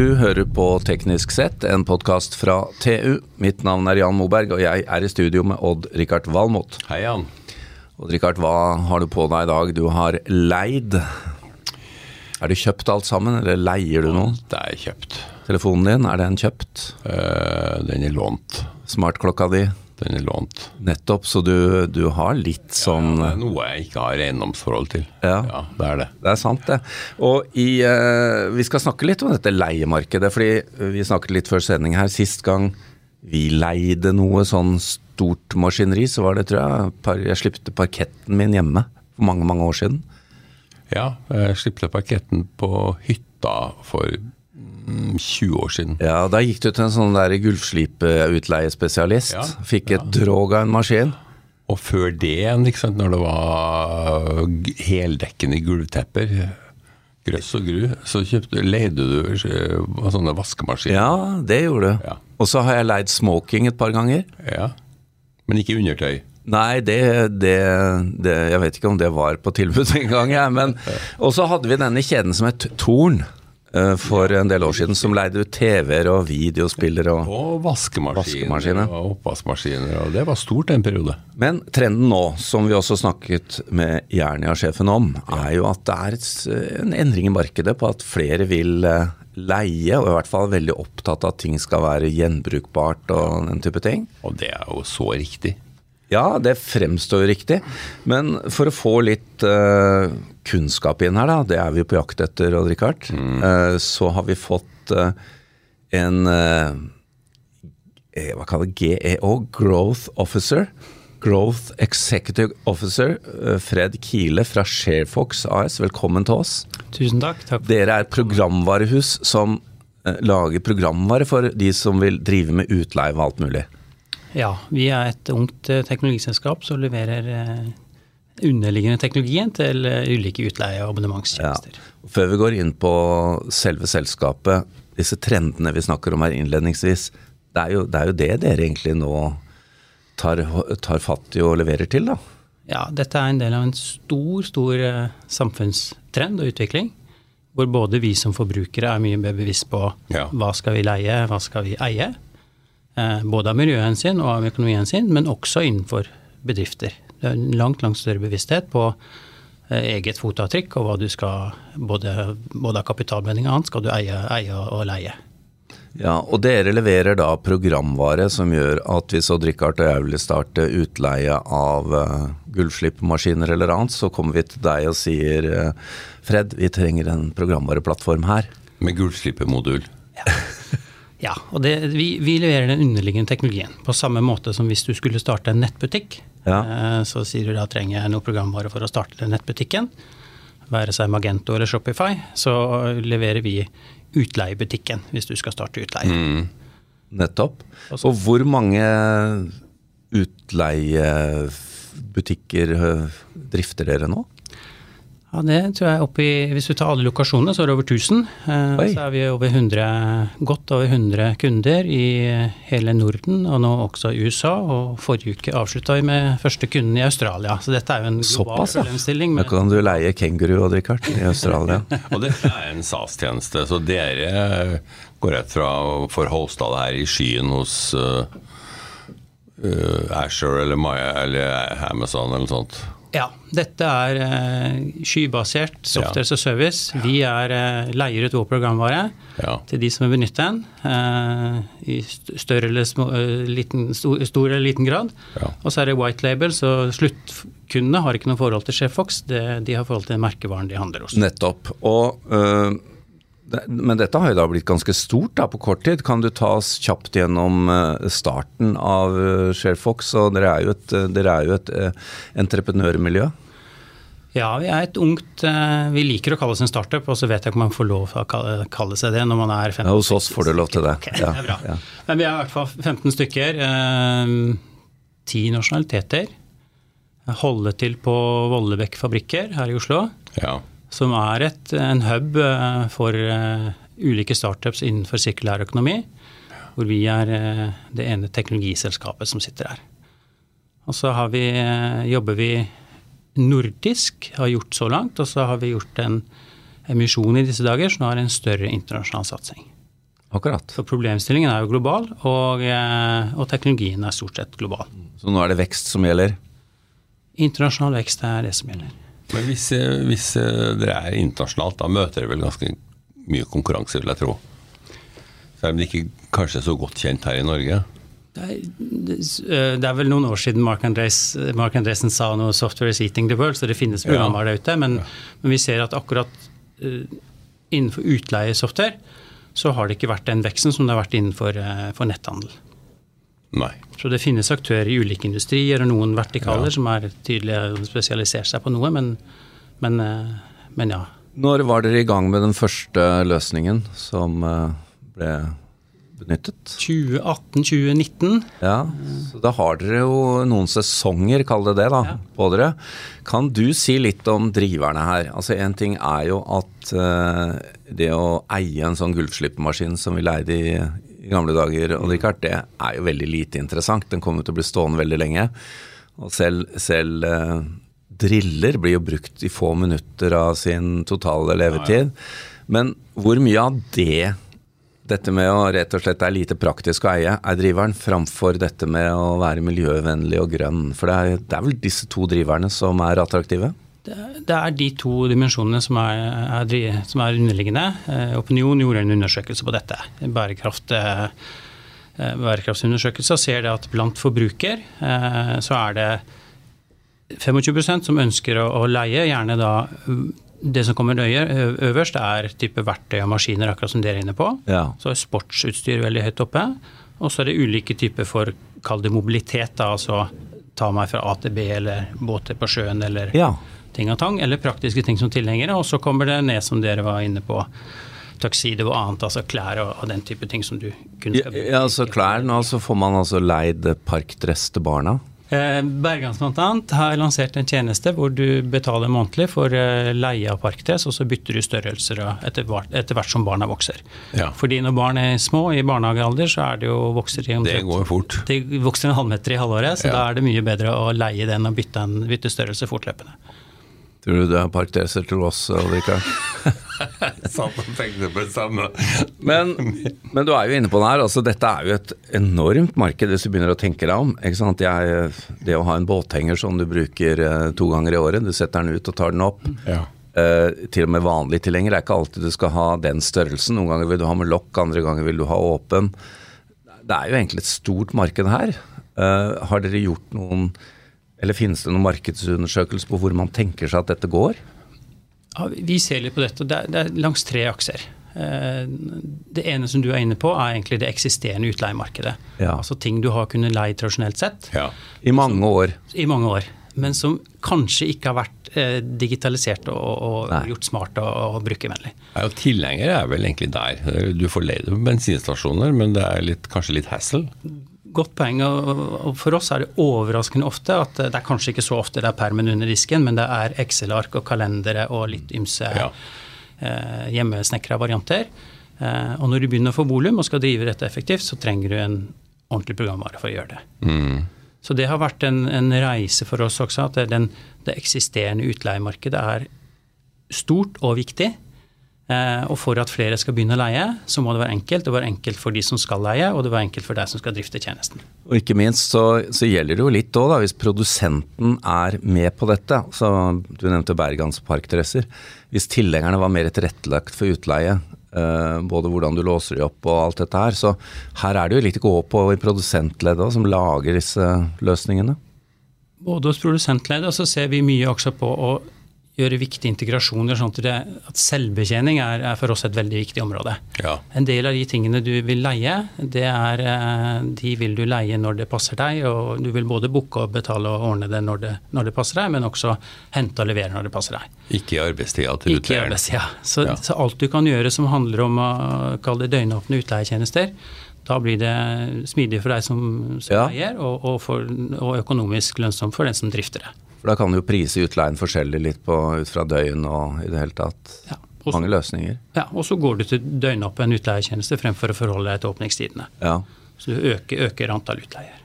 Du hører på Teknisk sett, en podkast fra TU. Mitt navn er Jan Moberg, og jeg er i studio med Odd-Rikard Valmot. Hei, Jan. Odd-Rikard, hva har du på deg i dag? Du har leid. Er det kjøpt alt sammen, eller leier du noe? Det er kjøpt. Telefonen din, er den kjøpt? Uh, den er lånt. Smartklokka di? Den er lånt. Nettopp, så du, du har litt sånn ja, er noe jeg ikke har eiendomsforhold til. Ja. det er det. Det er sant, det. Og i, eh, vi skal snakke litt om dette leiemarkedet, fordi vi snakket litt før sending her. Sist gang vi leide noe sånn stort maskineri, så var det, tror jeg, par, jeg slipte parketten min hjemme for mange, mange år siden. Ja, jeg slipte parketten på hytta for 20 år siden. Ja, Da gikk du til en sånn der gulvslipeutleiespesialist. Ja, Fikk et drog av en maskin. Og før det igjen, når det var heldekkende gulvtepper, grøss og gru, så kjøpte, leide du eh, sånne vaskemaskiner. Ja, det gjorde du. Ja. Og så har jeg leid smoking et par ganger. Ja. Men ikke undertøy. Nei, det, det, det Jeg vet ikke om det var på tilbud en gang, jeg. Men Og så hadde vi denne kjeden som het Torn for en del år siden, som leide ut TV-er og videospillere og Og vaskemaskiner, Vaskemaskiner. og oppvaskmaskiner. Og det var stort en periode. Men trenden nå, som vi også snakket med Jernia-sjefen om, er jo at det er et, en endring i markedet på at flere vil eh, leie, og i hvert fall veldig opptatt av at ting skal være gjenbrukbart og den type ting. Og det er jo så riktig. Ja, det fremstår jo riktig. Men for å få litt uh, kunnskap inn her, da, det er vi på jakt etter, Odd Rikard, eh, så har vi fått uh, en Hva kaller? GEO, Growth Officer. Growth Executive Officer, Fred Kile fra Sharefox AS. Velkommen til oss. Tusen takk. takk. Dere er et programvarehus som lager programvare for de som vil drive med utleie og alt mulig. Ja, vi er et ungt eh, teknologiselskap som leverer eh, underliggende teknologien til eh, ulike utleie- og abonnementstjenester. Før vi går inn på selve selskapet, disse trendene vi snakker om her innledningsvis, det er jo det, er jo det dere egentlig nå tar, tar fatt i og leverer til, da? Ja, dette er en del av en stor, stor samfunnstrend og utvikling. Hvor både vi som forbrukere er mye mer bevisst på Ja. hva skal vi leie, hva skal vi eie. Eh, både av miljøhensyn og av økonomihensyn, men også innenfor bedrifter. Det er en langt, langt større bevissthet på eh, eget fotavtrykk og hva du skal, både, både av kapitalbinding og annet, skal du eie, eie og leie. Ja, Og dere leverer da programvare som gjør at hvis Odd Rikard og jeg vil starte utleie av uh, gulvslippemaskiner eller annet, så kommer vi til deg og sier uh, Fred, vi trenger en programvareplattform her. Med gulvslippemodul. Ja, og det, vi, vi leverer den underliggende teknologien. På samme måte som hvis du skulle starte en nettbutikk. Ja. Eh, Så sier du da trenger jeg noe programvare for å starte den nettbutikken. Være seg Magento eller Shopify. Så leverer vi utleiebutikken hvis du skal starte utleie. Nettopp. Altså- Og hvor mange utleiebutikker øh, drifter dere nå? Ja, det tror jeg oppi, Hvis du tar alle lokasjonene, så er det over 1000. Eh, Oi. Så er vi over 100, godt over 100 kunder i hele Norden, og nå også i USA. Og forrige uke avslutta vi med første kunden i Australia. Så dette er jo en global Såpass, ja. problemstilling. Da kan du leie kenguru og Richard i Australia. Og dette er en SAS-tjeneste, så dere går rett fra å få hosta det her i skyen hos uh, uh, Asher eller Maya eller Amazon eller noe sånt. Ja, dette er eh, skybasert software as a service. Vi er, eh, leier ut vår programvare Ja. til de som vil benytte den, eh, i større eller små, liten, stor, stor eller liten grad. Ja. Og så er det white label, så sluttkundene har ikke noe forhold til Cheffox, det, de har forhold til merkevaren de handler hos. Nettopp. Og, øh, men dette har jo da blitt ganske stort da, på kort tid. Kan du ta oss kjapt gjennom øh, starten av øh, Sharefox? Og dere er jo et, dere er jo et entreprenørmiljø. Ja, vi er et ungt eh, Vi liker å kalle oss en startup, og så vet jeg ikke om man får lov til å kalle, kalle seg det når man er 15 Ja, hos oss får du lov til det. Okay, Ja, det er bra. ja. Men vi er i hvert fall 15 stykker. eh, Ti nasjonaliteter. Holde til på Vollebekk fabrikker her i Oslo. Ja. Som er et, en hub eh, for eh, ulike startups innenfor sirkulær økonomi. Hvor vi er eh, det ene teknologiselskapet som sitter her. Og så har vi, jobber vi nordisk, har gjort så langt. Og så har vi gjort en emisjon i disse dager som har en større internasjonal satsing. Akkurat. For problemstillingen er jo global, og, og teknologien er stort sett global. Så nå er det vekst som gjelder? Internasjonal vekst er det som gjelder. Men hvis, eh, hvis eh, dere er internasjonalt, da møter dere vel ganske mye konkurranse, vil jeg tro? Selv om det ikke kanskje er så godt kjent her i Norge? Det er, det er, vel noen år siden Mark, Andres, Mark Andresen sa noe 'software is eating the world', så det finnes programmer der ute. Men, men, vi ser at akkurat uh, innenfor utleiesoftware så har det ikke vært den veksten som det har vært innenfor uh, netthandel. Nei. Så det finnes aktører i ulike industrier og noen vertikaler ja. som er tydelig spesialisert seg på noe, men, men, uh, men ja. Når var dere i gang med den første løsningen som ble benyttet? 2018-2019. Ja, så da har dere jo noen sesonger, kall det det, da, ja. på dere. Kan du si litt om driverne her? Altså Én ting er jo at uh, det å eie en sånn gulvslippemaskin som vi leide i, i gamle dager, og Richard, det er jo veldig lite interessant. Den kommer til å bli stående veldig lenge. Og selv, selv eh, driller blir jo brukt i få minutter av sin totale levetid. Men hvor mye av det dette med å rett og slett er lite praktisk å eie, er driveren, framfor dette med å være miljøvennlig og grønn. For det er, det er vel disse to driverne som er attraktive? Det, er de to dimensjonene som er, er, som er underliggende. Eh, Opinion gjorde en undersøkelse på dette. Bærekraft, eh, bærekraftsundersøkelse ser det at blant forbruker eh, så er det 25% som ønsker å, å leie, gjerne da det som kommer nøye, øverst, er type verktøy og maskiner, akkurat som dere er inne på. Ja. Så er sportsutstyr veldig høyt oppe. Og så er det ulike typer for, kall det mobilitet, da, altså ta meg fra A til B, eller båter på sjøen, eller ja. Ting og tang. Eller praktiske ting som tilhengere. Og så kommer det ned, som dere var inne på, takside og annet, altså klær og, og, den type ting som du kunne ja, ja, altså klær nå, så får man altså leid parkdress til barna? Eh, Bergans bl.a. har lansert en tjeneste hvor du betaler månedlig for eh, leie av parkdress, og så bytter du størrelser etter etter hvert som barna vokser. Ja. Fordi når barn er små, i barnehagealder, så er det jo vokser de omtrent Det går fort. De vokser en halvmeter i halvåret, så ja. da er det mye bedre å leie den og bytte, en, bytte størrelse fortløpende. Tror du det er parkdresser til oss, Ulrika? Satt og tenkte på det samme. men, men, du er jo inne på det her. altså Dette er jo et enormt marked hvis du begynner å tenke deg om. ikke sant? Jeg, det å ha en båthenger som du bruker uh, to ganger i året, du setter den ut og tar den opp. Ja. Uh, til og med vanlig tilhenger Det er ikke alltid du skal ha den størrelsen. Noen ganger vil du ha med lokk, andre ganger vil du ha åpen. Det er jo egentlig et stort marked her. Uh, har dere gjort noen eller finnes det noen markedsundersøkelse på hvor man tenker seg at dette går? Ja, vi ser litt på dette. Det er, det er langs tre akser. Eh, det ene som du er inne på, er egentlig det eksisterende utleiemarkedet. Ja. Altså ting du har kunnet leie tradisjonelt sett. Ja. I mange år. I mange år. Men som kanskje ikke har vært eh, digitalisert og, og gjort smart og, og brukervennlig. Ja, og Tilhenger er vel egentlig der. Du får leie på bensinstasjoner, men det er litt, kanskje litt hassle? Godt poeng. og For oss er det overraskende ofte at det er kanskje ikke så ofte det er permen under disken, men det er Excel-ark og kalendere og litt ymse ja. eh, hjemmesnekra varianter. Eh, og når du begynner å få volum og skal drive dette effektivt, så trenger du en ordentlig programvare for å gjøre det. Mm. Så det har vært en, en, reise for oss også, at den, det eksisterende utleiemarkedet er stort og viktig. Eh, og for at flere skal begynne å leie, så må det være enkelt. Det være enkelt for de som skal leie, og det være enkelt for deg som skal drifte tjenesten. Og ikke minst så, så gjelder det jo litt òg, hvis produsenten er med på dette. Så Du nevnte Bergans parkdresser. Hvis tilhengerne var mer tilrettelagt for utleie, eh, både hvordan du låser de opp og alt dette her, så her er det jo litt å gå på i produsentleddet som lager disse løsningene. Både hos produsentleddet, og så ser vi mye også på å gjøre viktige integrasjoner, sånn at, det, at selvbetjening er, er, for oss et veldig viktig område. Ja. En del av de tingene du vil leie, det er, eh, de vil du leie når det passer deg. og Du vil både booke og betale og ordne det når det, når det passer deg, men også hente og levere når det passer deg. Ikke i arbeidstida til utleieren. Ikke i arbeidstida. Så, ja. så, alt du kan gjøre som handler om å kalle det døgnåpne utleietjenester, da blir det smidig for deg som, som ja. eier, og, og, for, og økonomisk lønnsomt for den som drifter det. For da kan du jo prise utleien forskjellig litt på, ut fra døgn og i det hele tatt. Ja, også, mange løsninger. Ja, og så går du til døgnåpen utleietjeneste fremfor å forholde deg til åpningstidene. Ja. Så du øker, øker antall utleier.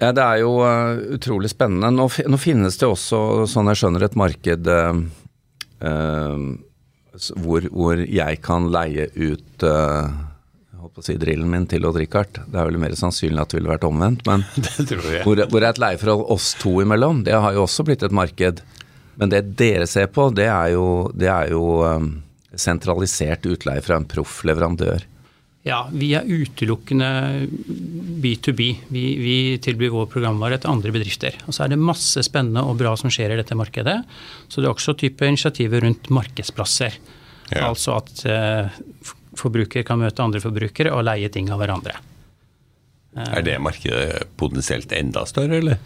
Ja, Det er jo uh, utrolig spennende. Nå, nå, finnes det også, sånn jeg skjønner, et marked uh, uh, hvor, hvor, jeg kan leie ut holdt på å si drillen min til Odd Rikard. Det er vel mer sannsynlig at det ville vært omvendt, men Det tror jeg. hvor, hvor er et leieforhold oss to imellom? Det har jo også blitt et marked. Men det dere ser på, det er jo, det er jo um, sentralisert utleie fra en proff leverandør. Ja, vi er utelukkende B2B. Vi, vi tilbyr vår programvare til andre bedrifter. Og så er det masse spennende og bra som skjer i dette markedet. Så det er også type initiativer rundt markedsplasser. Ja. Altså at eh, forbrukere kan møte andre forbrukere og leie ting av hverandre. Er det markedet potensielt enda større, eller?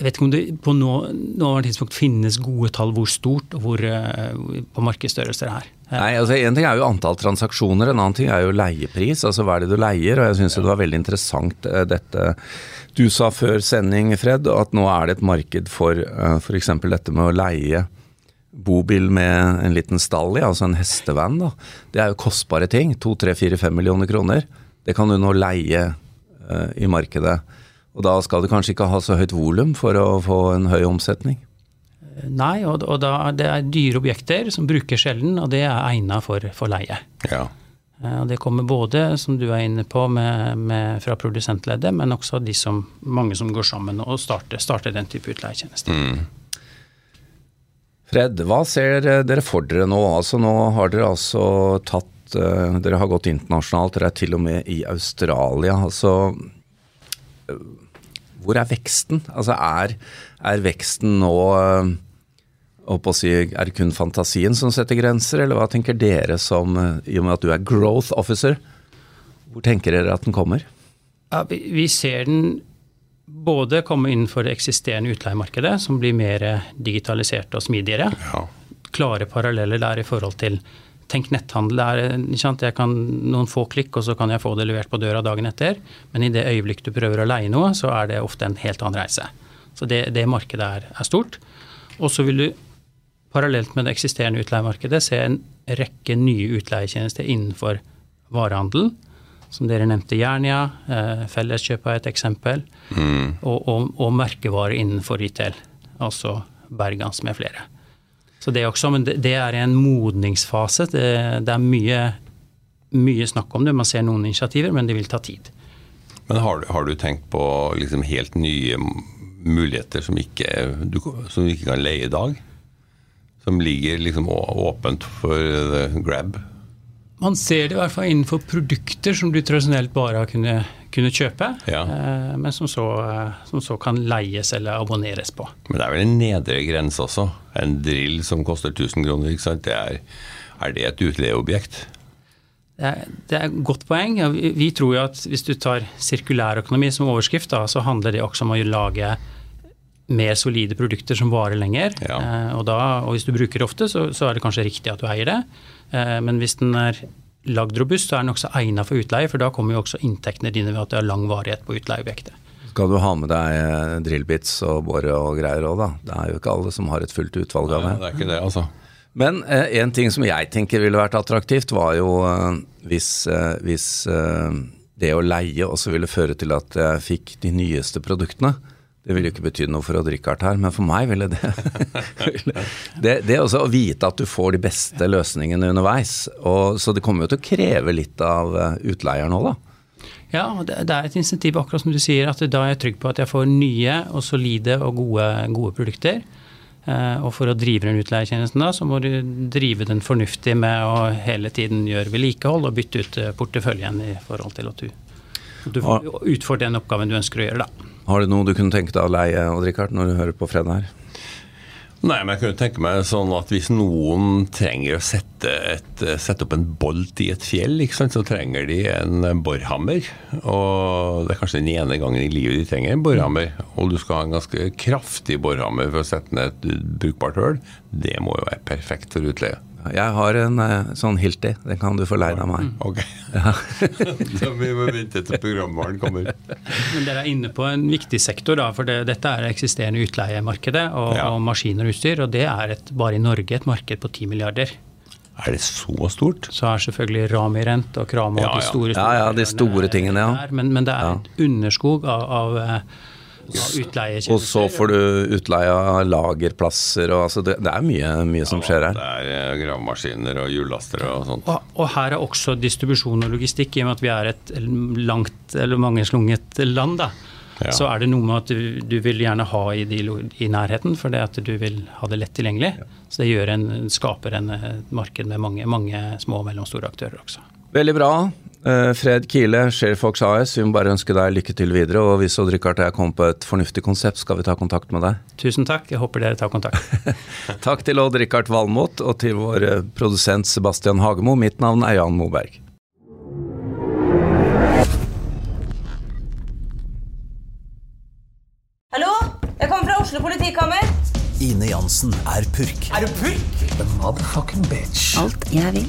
Jeg vet ikke om det på noe, noe tidspunkt finnes gode tall hvor stort og hvor eh, på markedsstørrelser det er. Nei, altså En ting er jo antall transaksjoner, en annen ting er jo leiepris. altså Hva er det du leier? og Jeg syns det var veldig interessant eh, dette du sa før sending, Fred, at nå er det et marked for uh, f.eks. dette med å leie bobil med en liten stall i, altså en hestevan. da. Det er jo kostbare ting. To, tre, fire, fem millioner kroner. Det kan du nå leie eh, i markedet. Og da skal du kanskje ikke ha så høyt volum for å få en høy omsetning. Nei, og, og da, det er dyre objekter som brukes sjelden, og det er egnet for, for leie. Ja. Eh, Og det kommer både, som du er inne på, med, med, fra produsentleddet, men også de som, mange som går sammen og starter, starter den type utleietjenester. Fred, hva ser dere for dere nå? Altså Nå har dere altså tatt eh, Dere har gått internasjonalt, dere er til og med i Australia. Altså eh, Hvor er veksten? Altså er, er veksten nå eh, å si, Er det kun fantasien som setter grenser, eller hva tenker dere som I og med at du er growth officer, hvor tenker dere at den kommer? Ja, vi, vi ser den både komme innenfor det eksisterende utleiemarkedet, som blir mer digitalisert og smidigere. ja. Klare paralleller der i forhold til Tenk netthandel. Er? Jeg kan noen få klikk, og så kan jeg få det levert på døra dagen etter. Men i det øyeblikk du prøver å leie noe, så er det ofte en helt annen reise. Så det, det markedet er, er stort. Og så vil du parallelt med det eksisterende utleiemarkedet se en rekke nye utleietjenester innenfor varehandel. Som dere nevnte, Jernia, eh, Felleskjøp er et eksempel. Og, og, og merkevarer innenfor retail, altså Bergans med flere. Så det, også, men det, det er en modningsfase. Det, det er mye, mye snakk om det. Man ser noen initiativer, men det vil ta tid. Men har, du- har du tenkt på liksom helt nye muligheter som ikke, du, som du ikke kan leie i dag? Som ligger liksom åpent for grab? Man ser det i hvert fall innenfor produkter som du tradisjonelt bare har kunnet, kunne kjøpe, Ja. eh, men som så, eh, som så kan leies eller abonneres på. Men det er vel en nedre grense også? En drill som koster 1000 kroner, ikke sant? Det er, er det et utleieobjekt? Det er, det er et godt poeng. Vi, vi tror jo at hvis du tar sirkulærøkonomi som overskrift, da, så handler det også om å lage mer solide produkter som varer lenger. Ja. Eh, og, da, og hvis du bruker det ofte, så, så er det kanskje riktig at du eier det. Eh, men hvis den er lagd robust, så er den også egnet for utleie, for da kommer jo også inntektene dine ved at det har lang varighet på utleieobjektet. Skal du ha med deg eh, drillbits og bore og greier òg, da? Det er jo ikke alle som har et fullt utvalg av det. det. det er ikke det, altså. Men eh, en ting som jeg tenker ville vært attraktivt, var jo eh, hvis, eh, hvis eh, det å leie også ville føre til at jeg fikk de nyeste produktene. Det ville jo ikke bety noe for Odd Rikard her, men for meg ville det Det, det også å vite at du får de beste løsningene underveis. Og, så det kommer jo til å kreve litt av eh, utleieren òg, da. Ja, det, er et insentiv, akkurat som du sier, at da er jeg trygg på at jeg får nye og solide og gode, gode produkter. Eh, og for å drive den utleietjenesten da, så må du drive den fornuftig med å hele tiden gjøre vedlikehold og bytte ut eh, porteføljen i forhold til at du, du får utfordre den oppgaven du ønsker å gjøre, da. Har du noe du kunne tenke deg å leie, Odd Rikard, når du hører på Fred her? Nei, men jeg kunne tenke meg sånn at hvis noen trenger å sette, et, sette opp en bolt i et fjell, ikke sant, så trenger de en borhammer. Og det er kanskje den ene gangen i livet de trenger en borhammer. Og du skal ha en ganske kraftig borhammer for å sette ned et brukbart høl. Det må jo være perfekt for utleie. Jeg har en eh, sånn Hilti, den kan du få leid av meg. Ok. så vi må vente til programvaren kommer. Men dere er inne på en viktig sektor, da, for det, dette er eksisterende utleiemarkedet og, Ja. og maskiner og utstyr, og det er et, bare i Norge et marked på 10 milliarder. Er det så stort? Så er selvfølgelig Ramirent og Kramo Ja, og de store, store, Ja, ja, de store tingene, ja. der, Men, men det er Ja. et underskog av, av, eh. Og så får du utleie av lagerplasser og altså det, det er mye, mye som skjer her. Det er eh, gravemaskiner og hjullastere og sånt. Og, og her er også distribusjon og logistikk, i og med at vi er et langt eller mangeslunget land. da. Ja. Så er det noe med at du, du vil gjerne ha i, de, i nærheten, for det at du vil ha det lett tilgjengelig. Så det gjør en, skaper en eh, marked med mange, mange små og mellomstore aktører også. Veldig bra. Eh, Fred Kile, Sharefox AS, vi må bare ønske deg lykke til videre. Og hvis Odd Rikard og jeg kommer på et fornuftig konsept, skal vi ta kontakt med deg. Tusen takk, jeg håper dere tar kontakt. Takk til Odd Rikard Valmot og til vår eh, produsent Sebastian Hagemo. Mitt navn er Jan Moberg. Hallo? Jeg kommer fra Oslo politikammer. Ine Jansen er purk. Er du purk? The motherfucking bitch. Alt jeg vil,